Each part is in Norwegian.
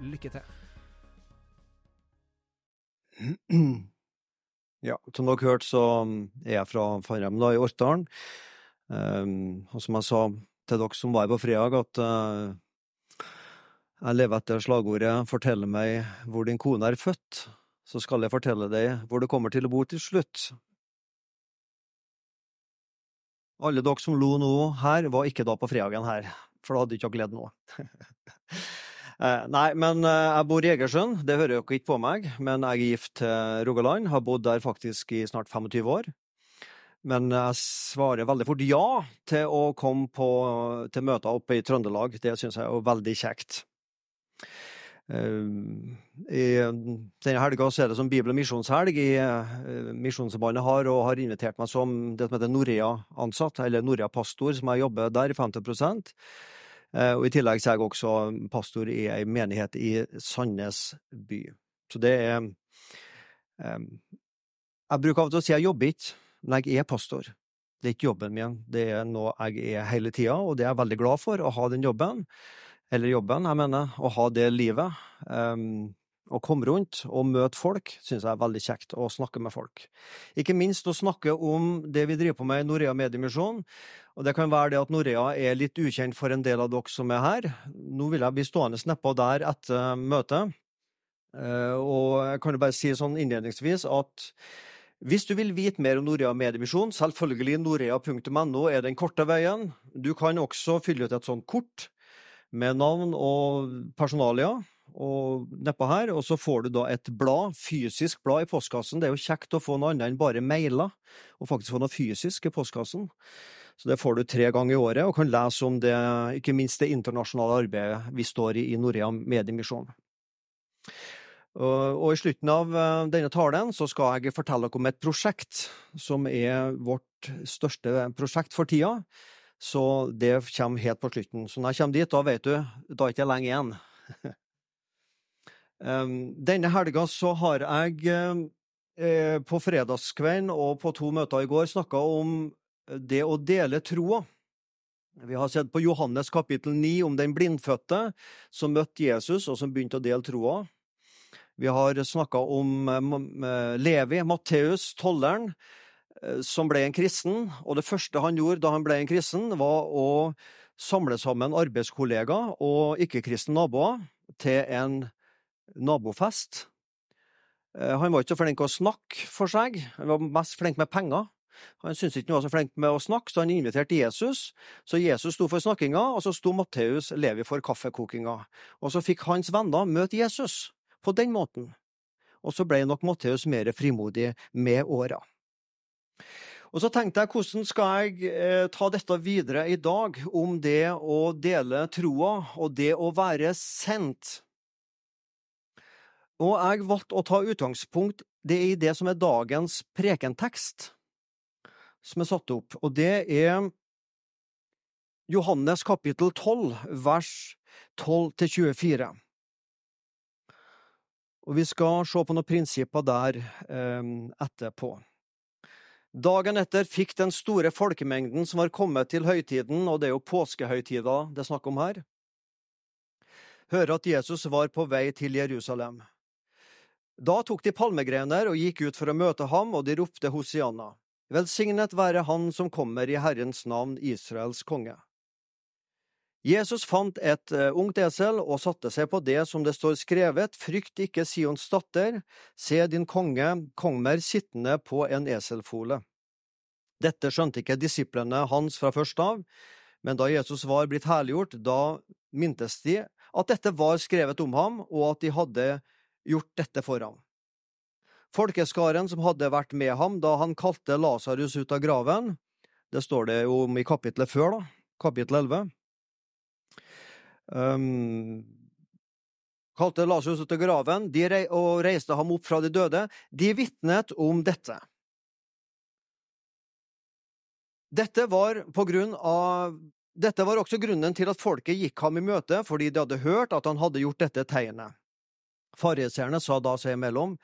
Lykke til. Ja, som dere hørte, så er jeg fra Fannrem da, i Orkdalen. Um, og som jeg sa til dere som var her på fredag, at uh, jeg lever etter slagordet 'Fortell meg hvor din kone er født', så skal jeg fortelle deg hvor du kommer til å bo til slutt. Alle dere som lo nå her, var ikke da på fredagen her, for da hadde ikke dere ledd nå. Eh, nei, men eh, jeg bor i Egersund, det hører dere ikke på meg, men jeg er gift til Rogaland, har bodd der faktisk i snart 25 år. Men jeg svarer veldig fort ja til å komme på, til møter oppe i Trøndelag, det syns jeg er veldig kjekt. I denne helga er det som Bibel- og misjonshelg i Misjonssambandet har, og har invitert meg som det som heter Norea-ansatt, eller Norea-pastor, som jeg jobber der i 50 uh, Og i tillegg så er jeg også pastor i ei menighet i Sandnes by. Så det er um, Jeg bruker av og til å si jeg jobber ikke, men jeg er pastor. Det er ikke jobben min, det er noe jeg er hele tida, og det er jeg veldig glad for, å ha den jobben eller jobben, jeg mener, å ha det livet. Um, å komme rundt og møte folk synes jeg er veldig kjekt, å snakke med folk. Ikke minst å snakke om det vi driver på med i Norea Mediemisjon. Og det kan være det at Norea er litt ukjent for en del av dere som er her. Nå vil jeg bli stående nedpå der etter møtet. Uh, og jeg kan jo bare si sånn innledningsvis at hvis du vil vite mer om Norea Mediemisjon, selvfølgelig norea.no er den korte veien. Du kan også fylle ut et sånt kort med navn og personalia. Og nedpå her, og så får du da et blad, fysisk blad i postkassen. Det er jo kjekt å få noe annet enn bare mailer, og faktisk få noe fysisk i postkassen. Så det får du tre ganger i året, og kan lese om det, ikke minst det internasjonale arbeidet vi står i i Norea Mediemisjon. Og i slutten av denne talen så skal jeg fortelle dere om et prosjekt som er vårt største prosjekt for tida. Så det kommer helt på slutten. Så når jeg kommer dit, da vet du, da er det ikke lenge igjen. Denne helga så har jeg eh, på fredagskvelden og på to møter i går snakka om det å dele troa. Vi har sett på Johannes kapittel 9 om den blindfødte som møtte Jesus, og som begynte å dele troa. Vi har snakka om Levi, Matteus, tolleren, som ble en kristen, og det første han gjorde da han ble en kristen, var å samle sammen arbeidskollegaer og ikke-kristne naboer til en nabofest. Han var ikke så flink til å snakke for seg, han var mest flink med penger. Han syntes ikke han var så flink med å snakke, så han inviterte Jesus. Så Jesus sto for snakkinga, og så sto Matteus Levi for kaffekokinga. Og så fikk hans venner møte Jesus på den måten. Og så ble nok Matteus mer frimodig med åra. Og så tenkte jeg, hvordan skal jeg eh, ta dette videre i dag, om det å dele troa og det å være sendt? Og jeg valgte å ta utgangspunkt det i det som er dagens prekentekst, som er satt opp, og det er Johannes kapittel 12, vers 12–24. Og vi skal se på noen prinsipper der eh, etterpå. Dagen etter fikk den store folkemengden som var kommet til høytiden, og det er jo påskehøytida det er snakk om her, høre at Jesus var på vei til Jerusalem. Da tok de palmegrener og gikk ut for å møte ham, og de ropte Hosianna. Velsignet være Han som kommer i Herrens navn, Israels konge. Jesus fant et uh, ungt esel og satte seg på det som det står skrevet, Frykt ikke Sions datter, se din konge kommer sittende på en eselfole. Dette skjønte ikke disiplene hans fra først av, men da Jesus var blitt herliggjort, da mintes de at dette var skrevet om ham, og at de hadde gjort dette for ham. Folkeskaren som hadde vært med ham da han kalte Lasarus ut av graven, det står det jo om i kapitlet før, da, kapittel 11, Um, kalte Lasarus ut av graven rei og reiste ham opp fra de døde, de vitnet om dette. Dette var, på grunn av, dette var også grunnen til at folket gikk ham i møte, fordi de hadde hørt at han hadde gjort dette tegnet. Fariseerne sa da seg imellom,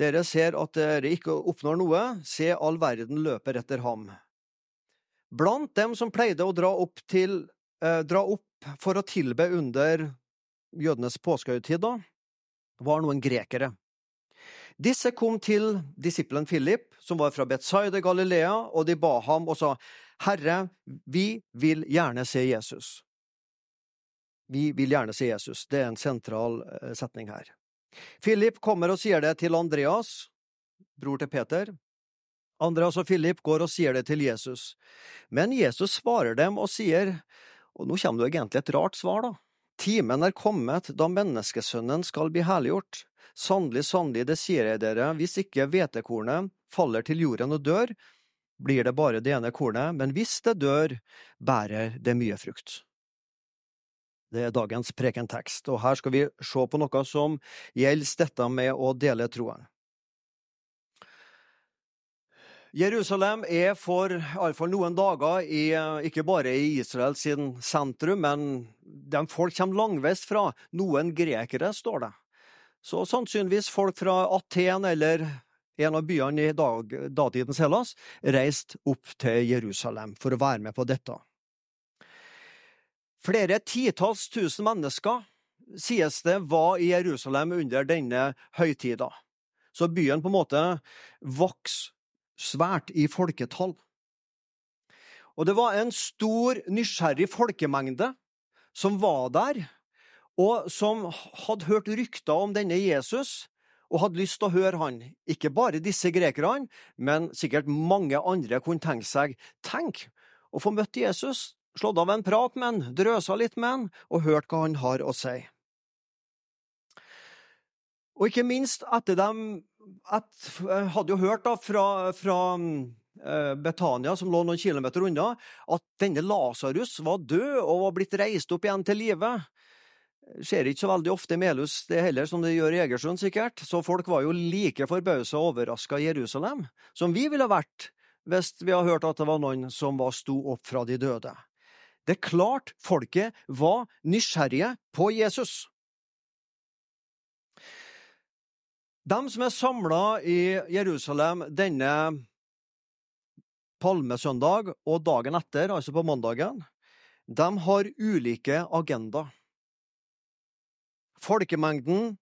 dere ser at dere ikke oppnår noe, se all verden løper etter ham. Blant dem som pleide å dra opp, til, eh, dra opp for å tilbe under jødenes påskehøytid, var noen grekere. Disse kom til disippelen Philip, som var fra Betzaida Galilea, og de ba ham og sa, Herre, vi vil gjerne se Jesus. Vi vil gjerne se Jesus. Det er en sentral eh, setning her. Philip kommer og sier det til Andreas, bror til Peter. Andreas og Philip går og sier det til Jesus. Men Jesus svarer dem og sier, og nå kommer det egentlig et rart svar, da. Timen er kommet da menneskesønnen skal bli herliggjort. Sannelig, sannelig, det sier jeg dere, hvis ikke hvetekornet faller til jorden og dør, blir det bare det ene kornet, men hvis det dør, bærer det mye frukt. Det er dagens prekentekst, og her skal vi se på noe som gjelder dette med å dele troen. Jerusalem er for iallfall noen dager, i, ikke bare i Israel sin sentrum, men de folk kommer langveis fra. Noen grekere, står det. Så sannsynligvis folk fra Aten eller en av byene i datidens Hellas, reiste opp til Jerusalem for å være med på dette. Flere titalls tusen mennesker, sies det, var i Jerusalem under denne høytida. Så byen på en måte vokste svært i folketall. Og det var en stor, nysgjerrig folkemengde som var der, og som hadde hørt rykter om denne Jesus, og hadde lyst til å høre han. Ikke bare disse grekerne, men sikkert mange andre kunne tenke seg Tenk å få møtt Jesus, slått av en prat med han, drøsa litt med han, og hørt hva han har å si. Og ikke minst etter dem at, hadde jo hørt da fra, fra eh, Betania, som lå noen kilometer unna, at denne Lasarus var død og var blitt reist opp igjen til live. Skjer ikke så veldig ofte i Melhus det heller, som det gjør i Egersund, sikkert. Så folk var jo like forbausa og overraska i Jerusalem som vi ville vært hvis vi hadde hørt at det var noen som var sto opp fra de døde. Det er klart folket var nysgjerrige på Jesus. De som er samla i Jerusalem denne palmesøndag og dagen etter, altså på mandagen, de har ulike agendaer. Folkemengden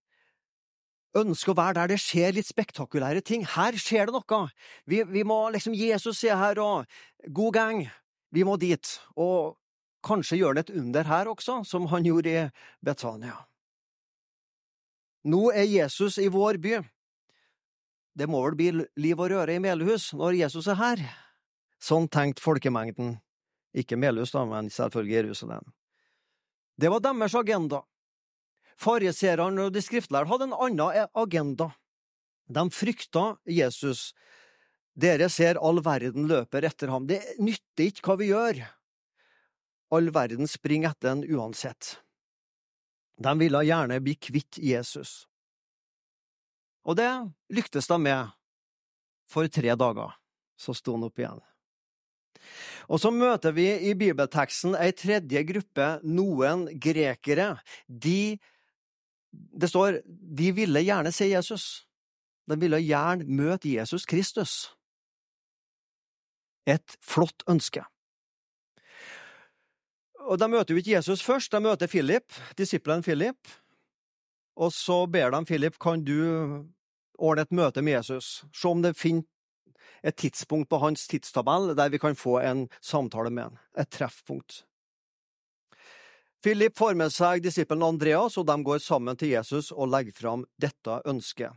ønsker å være der det skjer litt spektakulære ting. Her skjer det noe! Vi, vi må liksom Jesus er her, og god gang! Vi må dit. Og kanskje gjør han et under her også, som han gjorde i Betania. Nå er Jesus i vår by. Det må vel bli liv og røre i Melhus når Jesus er her? Sånn tenkte folkemengden. Ikke Melhus, da, men selvfølgelig Jerusalem. Det var deres agenda. Fariseerne og de skriftlærde hadde en annen agenda. De frykta Jesus. Dere ser all verden løper etter ham. Det nytter ikke hva vi gjør. All verden springer etter en uansett. De ville gjerne bli kvitt Jesus. Og det lyktes de med. For tre dager så sto han opp igjen. Og så møter vi i bibelteksten ei tredje gruppe, noen grekere. De Det står de ville gjerne se Jesus. De ville gjerne møte Jesus Kristus. Et flott ønske. Og De møter jo ikke Jesus først, de møter Philip, disippelen Philip. Og så ber de Philip kan du ordne et møte med Jesus, se om det finner et tidspunkt på hans tidstabell der vi kan få en samtale med han, et treffpunkt. Philip får med seg disippelen Andreas, og de går sammen til Jesus og legger fram dette ønsket.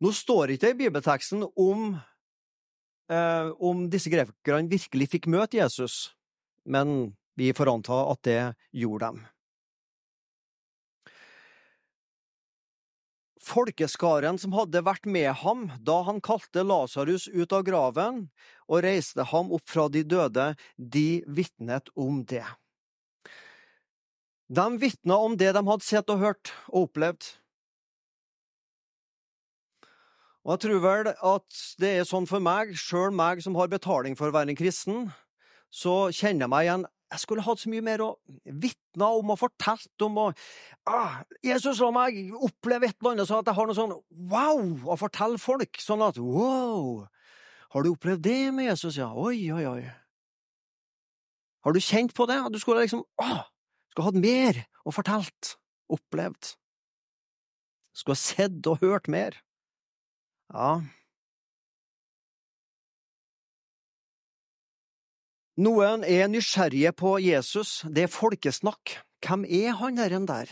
Nå står ikke i bibelteksten om, eh, om disse grekerne virkelig fikk møte Jesus, men vi får anta at det gjorde dem. Folkeskaren som hadde vært med ham da han kalte Lasarus ut av graven og reiste ham opp fra de døde, de vitnet om det. De vitna om det de hadde sett og hørt og opplevd. Og jeg tror vel at det er sånn for meg, sjøl meg som har betaling for å være en kristen, så kjenner jeg meg igjen. Jeg skulle hatt så mye mer å vitne om og fortalt om. og ah, Jesus la meg oppleve et eller annet, sånn at jeg har noe sånn wow å fortelle folk. Sånn at wow, har du opplevd det med Jesus, ja? Oi, oi, oi. Har du kjent på det? Du skulle liksom ah, skulle hatt mer å fortalt, opplevd. Skulle ha sett og hørt mer. Ja. Noen er nysgjerrige på Jesus, det er folkesnakk. Hvem er han herren der?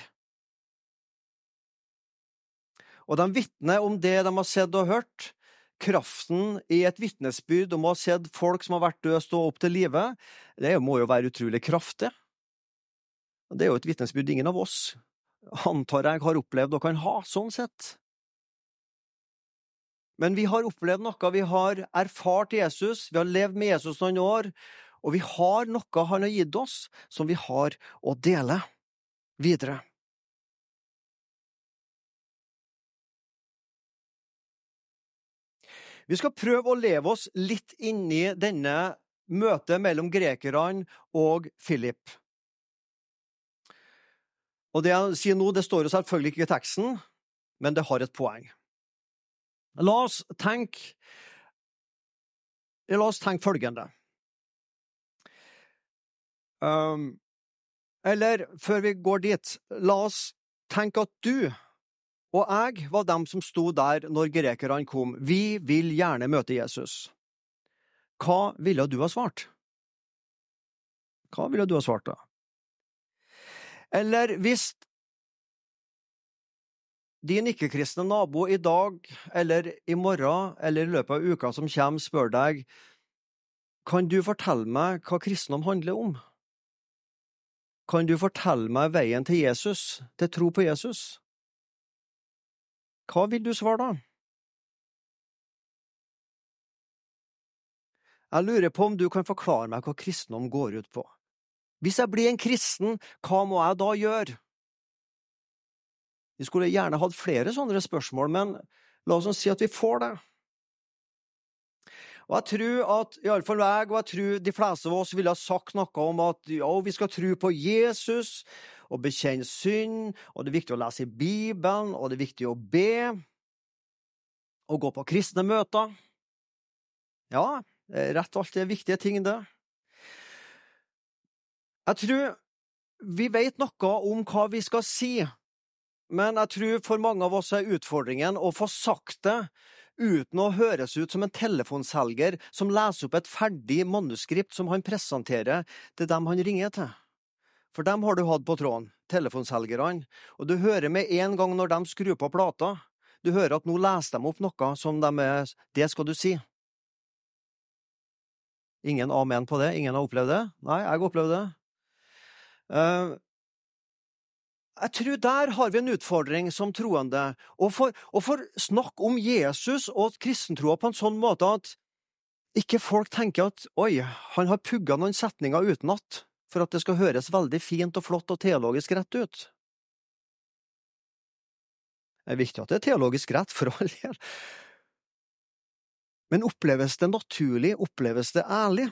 Og de vitner om det de har sett og hørt. Kraften i et vitnesbyrd om å ha sett folk som har vært døde, stå opp til live, det må jo være utrolig kraftig. Det er jo et vitnesbyrd ingen av oss, antar jeg, har opplevd og kan ha, sånn sett. Men vi har opplevd noe, vi har erfart Jesus, vi har levd med Jesus noen år, og vi har noe han har gitt oss som vi har å dele videre. Vi skal prøve å leve oss litt inni denne møtet mellom grekerne og Philip. Og det jeg sier nå, det står jo selvfølgelig ikke i teksten, men det har et poeng. La oss tenke La oss tenke følgende um, Eller, før vi går dit, la oss tenke at du og jeg var dem som sto der når grekerne kom. Vi vil gjerne møte Jesus. Hva ville du ha svart? Hva ville du ha svart da? Eller hvis din ikke-kristne nabo i dag, eller i morgen, eller i løpet av uka som kommer, spør deg Kan du fortelle meg hva kristendom handler om? Kan du fortelle meg veien til Jesus, til tro på Jesus? Hva vil du svare da? Jeg lurer på om du kan forklare meg hva kristendom går ut på. Hvis jeg blir en kristen, hva må jeg da gjøre? Vi skulle gjerne hatt flere sånne spørsmål, men la oss si at vi får det. Og Jeg tror at iallfall jeg og jeg tror de fleste av oss ville ha sagt noe om at ja, vi skal tro på Jesus og bekjenne synd, og det er viktig å lese i Bibelen, og det er viktig å be og gå på kristne møter. Ja, rett og alt er viktige ting, det. Jeg tror vi vet noe om hva vi skal si, men jeg tror for mange av oss er utfordringen å få sagt det uten å høres ut som en telefonselger som leser opp et ferdig manuskript som han presenterer til dem han ringer til. For dem har du hatt på tråden, telefonselgerne, og du hører med en gang når de skrur på plata, du hører at nå leser de opp noe som de er Det skal du si. Ingen amen på det? Ingen har opplevd det? Nei, jeg har opplevd det. Uh, jeg tror der har vi en utfordring som troende, å få snakke om Jesus og kristentroa på en sånn måte at ikke folk tenker at oi, han har pugga noen setninger utenat for at det skal høres veldig fint og flott og teologisk rett ut. Det er viktig at det er teologisk rett, for all del. Men oppleves det naturlig, oppleves det ærlig?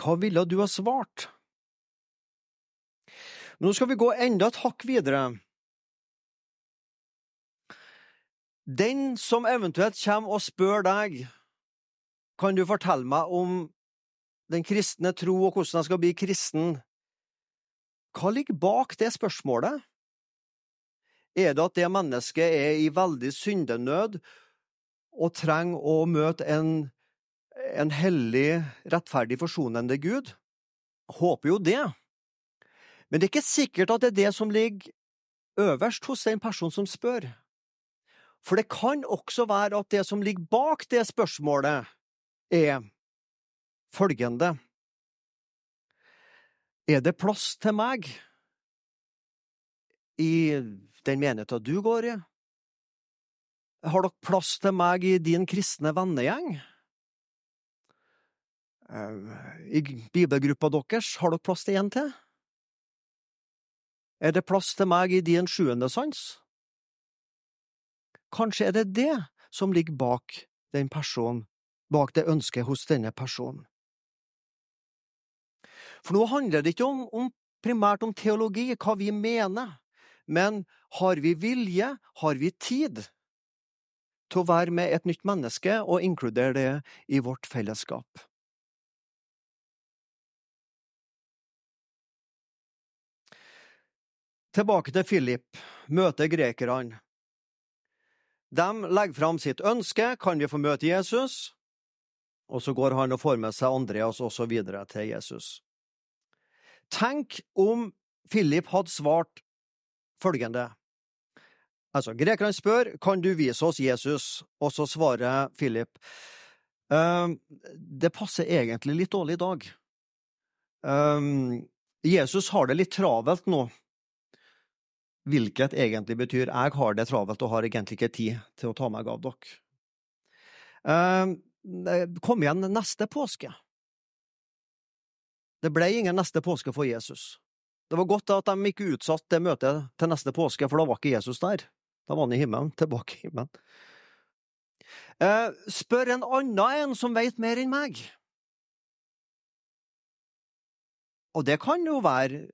Hva ville du ha svart? Nå skal vi gå enda et hakk videre. Den som eventuelt kommer og spør deg, kan du fortelle meg om den kristne tro og hvordan jeg skal bli kristen? Hva ligger bak det spørsmålet? Er det at det mennesket er i veldig syndenød og trenger å møte en, en hellig, rettferdig, forsonende Gud? Håper jo det. Men det er ikke sikkert at det er det som ligger øverst hos den personen som spør. For det kan også være at det som ligger bak det spørsmålet, er følgende Er det plass til meg i den menigheten du går i? Har dere plass til meg i din kristne vennegjeng? Eh, I bibelgruppa deres, har dere plass til en til? Er det plass til meg i din sjuende sans? Kanskje er det det som ligger bak den personen, bak det ønsket hos denne personen. For nå handler det ikke om, om primært om teologi, hva vi mener, men har vi vilje, har vi tid til å være med et nytt menneske og inkludere det i vårt fellesskap? Tilbake til Philip, møter grekerne. De legger fram sitt ønske, kan vi få møte Jesus? Og så går han og får med seg Andreas og så videre til Jesus. Tenk om Philip hadde svart følgende. Altså, Grekerne spør kan du vise oss Jesus, og så svarer Philip ehm, det passer egentlig litt dårlig i dag. Ehm, Jesus har det litt travelt nå hvilket egentlig betyr jeg har det travelt og har egentlig ikke tid til å ta meg av dere. Ehm, kom igjen neste påske. Det ble ingen neste påske for Jesus. Det var godt at de ikke utsatte det møtet til neste påske, for da var ikke Jesus der. Da var han i himmelen, tilbake i himmelen. Eh, spør en annen en som veit mer enn meg. Og det kan jo være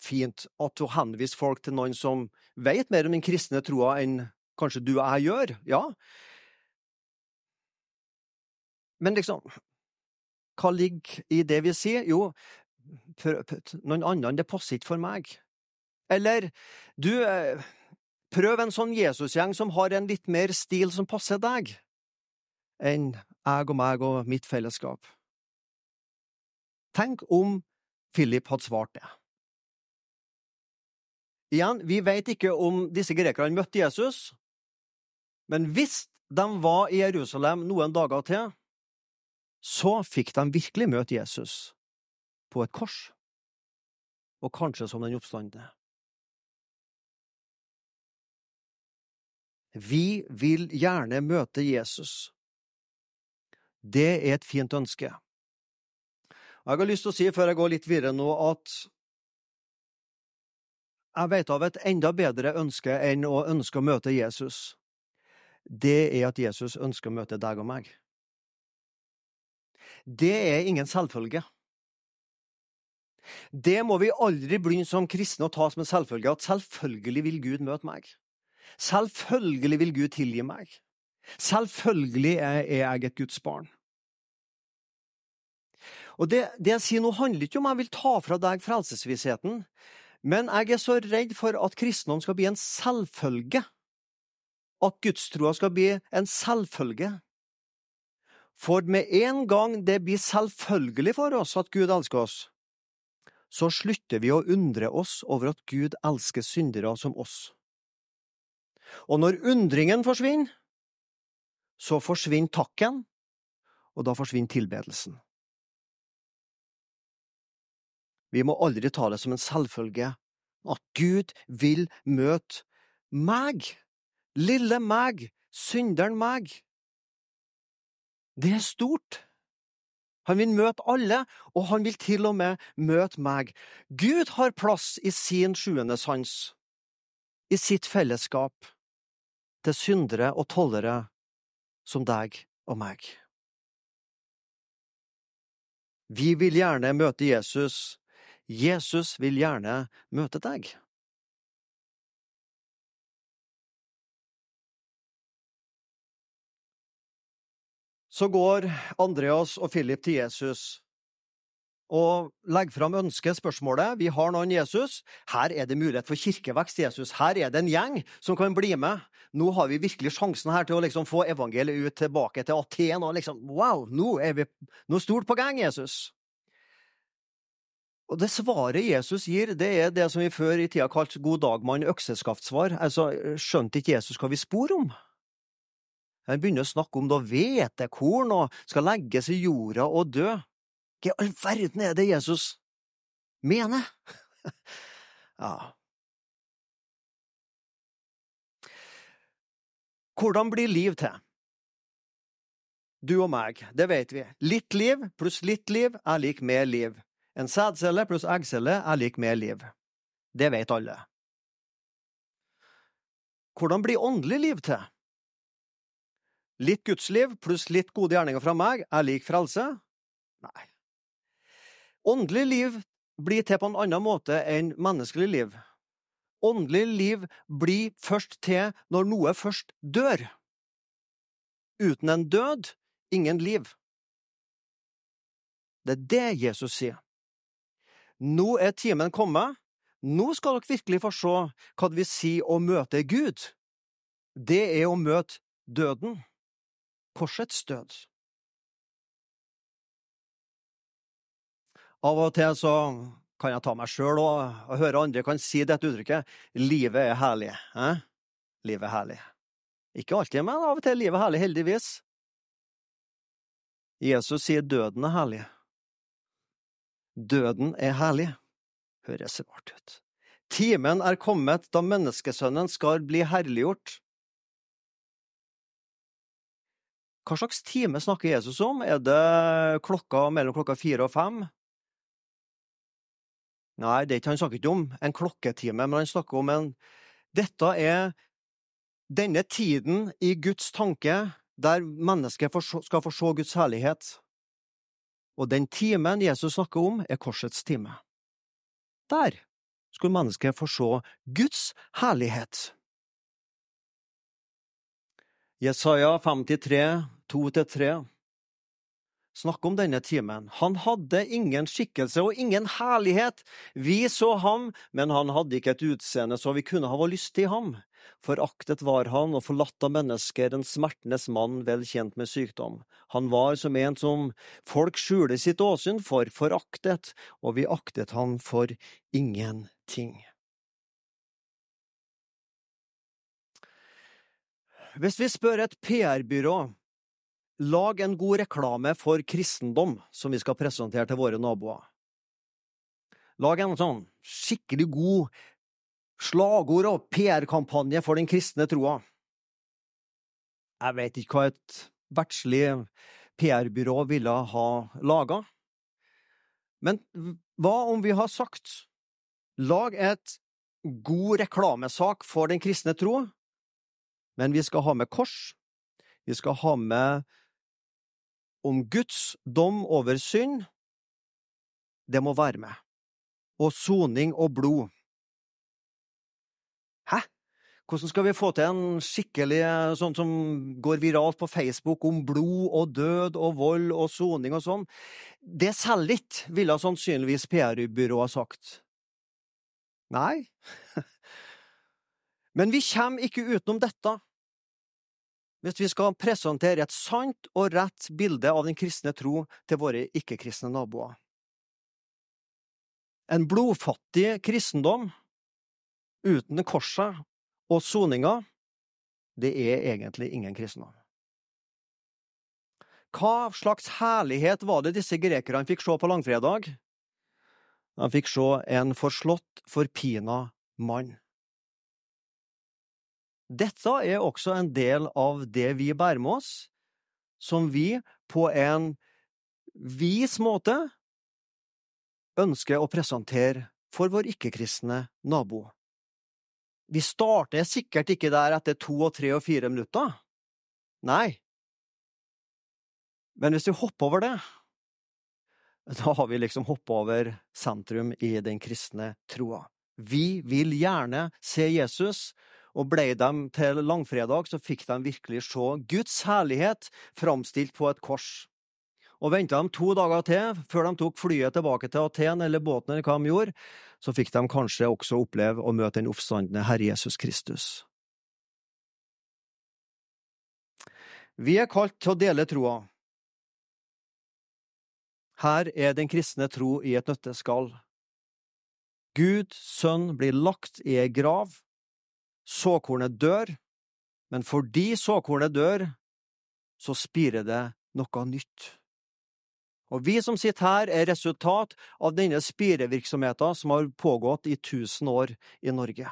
fint at du henviser folk til noen som vet mer om den kristne troa enn kanskje du og jeg gjør, ja. Men liksom, hva ligger i det vi sier? Jo, noen andre, det passer ikke for meg. Eller, du, eh, prøv en sånn Jesusgjeng som har en litt mer stil som passer deg, enn jeg og meg og mitt fellesskap. Tenk om Philip hadde svart det. Igjen, vi vet ikke om disse grekerne møtte Jesus, men hvis de var i Jerusalem noen dager til, så fikk de virkelig møte Jesus på et kors, og kanskje som den oppstandende. Vi vil gjerne møte Jesus. Det er et fint ønske. Jeg har lyst til å si, før jeg går litt videre nå, at jeg vet av et enda bedre ønske enn å ønske å møte Jesus. Det er at Jesus ønsker å møte deg og meg. Det er ingen selvfølge. Det må vi aldri begynne som kristne å ta som en selvfølge, at selvfølgelig vil Gud møte meg. Selvfølgelig vil Gud tilgi meg. Selvfølgelig er jeg et Guds barn. Og det, det, jeg sier nå, handler ikke om jeg vil ta fra deg frelsesvissheten, men jeg er så redd for at kristendom skal bli en selvfølge. At gudstroa skal bli en selvfølge. For med en gang det blir selvfølgelig for oss at Gud elsker oss, så slutter vi å undre oss over at Gud elsker syndere som oss. Og når undringen forsvinner, så forsvinner takken, og da forsvinner tilbedelsen. Vi må aldri ta det som en selvfølge at Gud vil møte meg, lille meg, synderen meg. Det er stort. Han vil møte alle, og han vil til og med møte meg. Gud har plass i sin sjuende sans, i sitt fellesskap, til syndere og tollere som deg og meg. Vi vil gjerne møte Jesus Jesus vil gjerne møte deg. Så går Andreas og Philip til Jesus og legger fram ønskespørsmålet. Vi har noen Jesus. Her er det mulighet for kirkevekst, Jesus. Her er det en gjeng som kan bli med. Nå har vi virkelig sjansen her til å liksom få evangeliet ut tilbake til Aten. og liksom, Wow, nå er vi noe stort på gang, Jesus. Og Det svaret Jesus gir, det er det som vi før i tida kalte god dag, mann, økseskaftsvar. Altså, skjønte ikke Jesus hva vi spor om? Han begynner å snakke om da hvetekorn og skal legges i jorda og dø. Hva i all verden er det Jesus mener? ja. Hvordan blir liv til? Du og meg, det vet vi. Litt liv pluss litt liv er lik mer liv. En sædcelle pluss eggcelle er lik mer liv. Det vet alle. hvordan blir åndelig liv til? Litt gudsliv pluss litt gode gjerninger fra meg er lik frelse? Nei. Åndelig liv blir til på en annen måte enn menneskelig liv. Åndelig liv blir først til når noe først dør. Uten en død, ingen liv. Det er det Jesus sier. Nå er timen kommet. Nå skal dere virkelig få se hva det vil si å møte Gud. Det er å møte døden. Korsets død. Av og til så kan jeg ta meg sjøl og, og, høre andre kan si dette uttrykket livet er herlig. Eh? Livet er herlig. Ikke alltid, men av og til er livet herlig, heldigvis. Jesus sier døden er herlig. Døden er herlig. Høres rart ut. Timen er kommet da menneskesønnen skal bli herliggjort. Hva slags time snakker Jesus om? Er det klokka mellom klokka fire og fem? Nei, det er han snakker ikke om en klokketime, men han snakker om en Dette er denne tiden i Guds tanke der mennesket skal få se Guds herlighet. Og den timen Jesus snakker om, er korsets time. Der skulle mennesket få se Guds herlighet. Jesaja 53, 2-3 Snakk om denne timen. Han hadde ingen skikkelse og ingen herlighet. Vi så ham, men han hadde ikke et utseende så vi kunne ha vår lyst til ham. Foraktet var han og forlatt av mennesker, en smertenes mann vel kjent med sykdom. Han var som en som folk skjuler sitt åsyn for, foraktet, og vi aktet han for ingenting. Hvis vi spør et PR-byrå Lag en god reklame for kristendom som vi skal presentere til våre naboer. Lag en sånn skikkelig god slagord og PR-kampanje for den kristne troa. Jeg vet ikke hva et verdslig PR-byrå ville ha laga, men hva om vi har sagt lag et god reklamesak for den kristne tro, men vi skal ha med kors, vi skal ha med om Guds dom over synd, det må være med. Og soning og blod. Hvordan skal vi få til en skikkelig sånn som går viralt på Facebook om blod og død og vold og soning og sånn? Det selger ikke, ville sannsynligvis PR-byrået sagt. Nei, men vi kommer ikke utenom dette hvis vi skal presentere et sant og rett bilde av den kristne tro til våre ikke-kristne naboer. En blodfattig kristendom uten korset og soninga, det er egentlig ingen kristendom. Hva slags herlighet var det disse grekerne fikk se på langfredag? De fikk se en forslått, forpina mann. Dette er også en del av det vi bærer med oss, som vi på en vis måte ønsker å presentere for vår ikke-kristne nabo. Vi starter sikkert ikke der etter to og tre og fire minutter. Nei. Men hvis vi hopper over det, da har vi liksom hoppa over sentrum i den kristne troa. Vi vil gjerne se Jesus, og blei de til langfredag, så fikk de virkelig se Guds herlighet framstilt på et kors. Og venta de to dager til, før de tok flyet tilbake til Aten eller båten eller hva de gjorde, så fikk de kanskje også oppleve å møte den oppstandende Herre Jesus Kristus. Vi er kalt til å dele troa. Her er den kristne tro i et nøtteskall. Gud, Sønn, blir lagt i ei grav, Såkornet dør, men fordi såkornet dør, så spirer det noe nytt. Og vi som sitter her, er resultat av denne spirevirksomheten som har pågått i tusen år i Norge.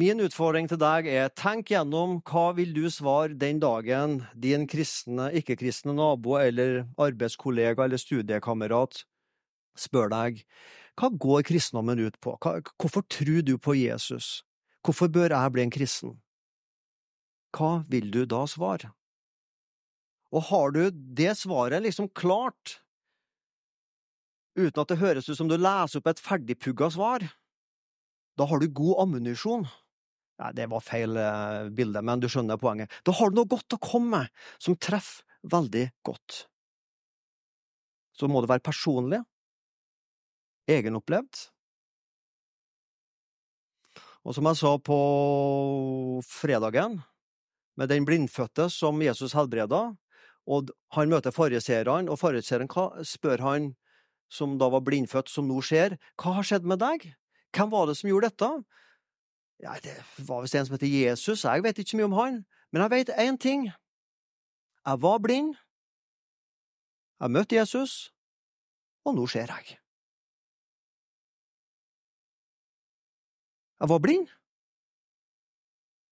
Min utfordring til deg er tenk gjennom hva vil du svare den dagen din kristne, ikke-kristne nabo eller arbeidskollega eller studiekamerat spør deg hva går kristendommen ut på? Hvorfor tror du på Jesus? Hvorfor bør jeg bli en kristen? Hva vil du da svare? Og har du det svaret liksom klart, uten at det høres ut som du leser opp et ferdigpugga svar, da har du god ammunisjon. Nei, det var feil eh, bilde, men du skjønner poenget. Da har du noe godt å komme med, som treffer veldig godt. Så må det være personlig, egenopplevd. Og som jeg sa på fredagen, med den blindfødte som Jesus helbreda, og han møter fariseerne, og fariseeren spør han, som da var blindfødt, som nå ser, hva har skjedd med deg? Hvem var det som gjorde dette? Ja, det var visst en som heter Jesus, jeg vet ikke mye om han, men jeg vet én ting. Jeg var blind, jeg møtte Jesus, og nå ser jeg. Jeg var blind.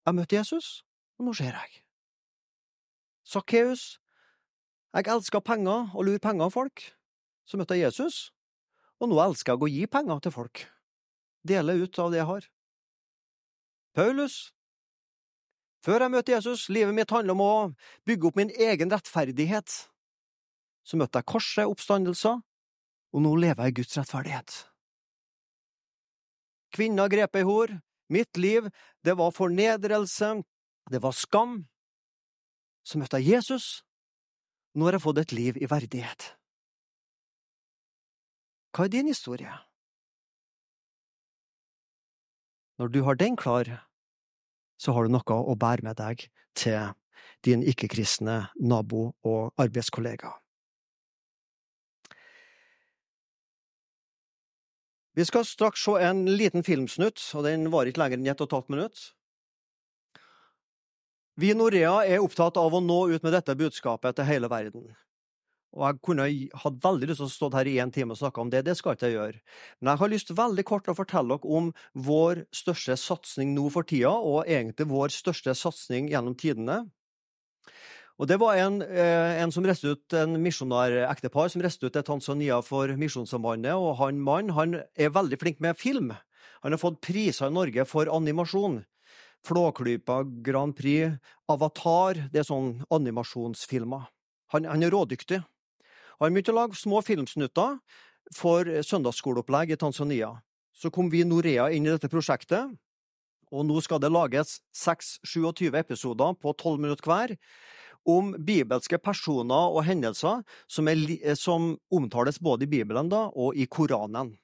Jeg møtte Jesus, og nå ser jeg. Sakkeus. Jeg elska penger og lure penger av folk. Så møtte jeg Jesus, og nå elsker jeg å gi penger til folk. Dele ut av det jeg har. Paulus. Før jeg møtte Jesus, livet mitt handler om å bygge opp min egen rettferdighet. Så møtte jeg korset, oppstandelser, og nå lever jeg i Guds rettferdighet. Kvinna grep ei hor. Mitt liv, det var fornedrelse, det var skam. Så møtte jeg Jesus. Nå har jeg fått et liv i verdighet. Hva er din historie? Når du har den klar, så har du noe å bære med deg til din ikke-kristne nabo og arbeidskollega. Vi skal straks se en liten filmsnutt, og den varer ikke lenger enn ett og et halvt minutt. Vi i Norea er opptatt av å nå ut med dette budskapet til hele verden. Og Jeg kunne hatt veldig lyst til å stå her i én time og snakke om det, det skal ikke jeg gjøre. Men jeg har lyst veldig kort å fortelle dere om vår største satsing nå for tida, og egentlig vår største satsing gjennom tidene. Og Det var en, eh, en som reiste ut, en misjonarektepar som reiste ut til Tanzania for Misjonssambandet. og Han mannen han er veldig flink med film. Han har fått priser i Norge for animasjon. Flåklypa, Grand Prix, Avatar Det er sånn animasjonsfilmer. Han, han er rådyktig. Han begynte å lage små filmsnutter for søndagsskoleopplegg i Tanzania. Så kom vi i Norea inn i dette prosjektet, og nå skal det lages 6-27 episoder på 12 minutter hver om bibelske personer og hendelser som, er, eh, som omtales både i Bibelen da, og i Koranen.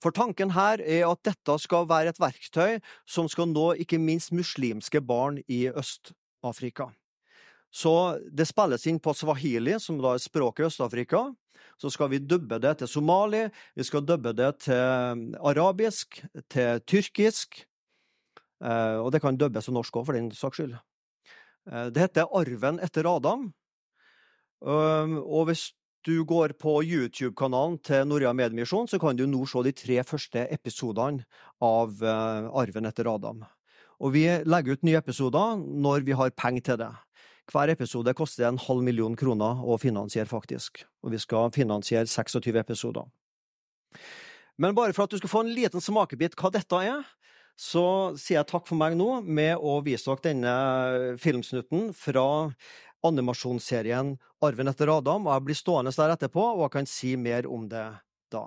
For tanken her er at dette skal være et verktøy som skal nå ikke minst muslimske barn i Øst-Afrika. Så det spilles inn på swahili, som da er språket i Øst-Afrika. Så skal vi dubbe det til somali, vi skal dubbe det til arabisk, til tyrkisk. Eh, og det kan dubbes til norsk òg, for den saks skyld. Eh, det heter Arven etter Adam. Og hvis du går på YouTube-kanalen til Norea Medmisjon, så kan du nå se de tre første episodene av eh, Arven etter Adam. Og vi legger ut nye episoder når vi har penger til det. Hver episode koster en halv million kroner å finansiere, faktisk. Og vi skal finansiere 26 episoder. Men bare for at du skal få en liten smakebit hva dette er, så sier jeg takk for meg nå med å vise dere denne filmsnutten fra animasjonsserien Arven etter Adam, og jeg blir stående der etterpå og jeg kan si mer om det da.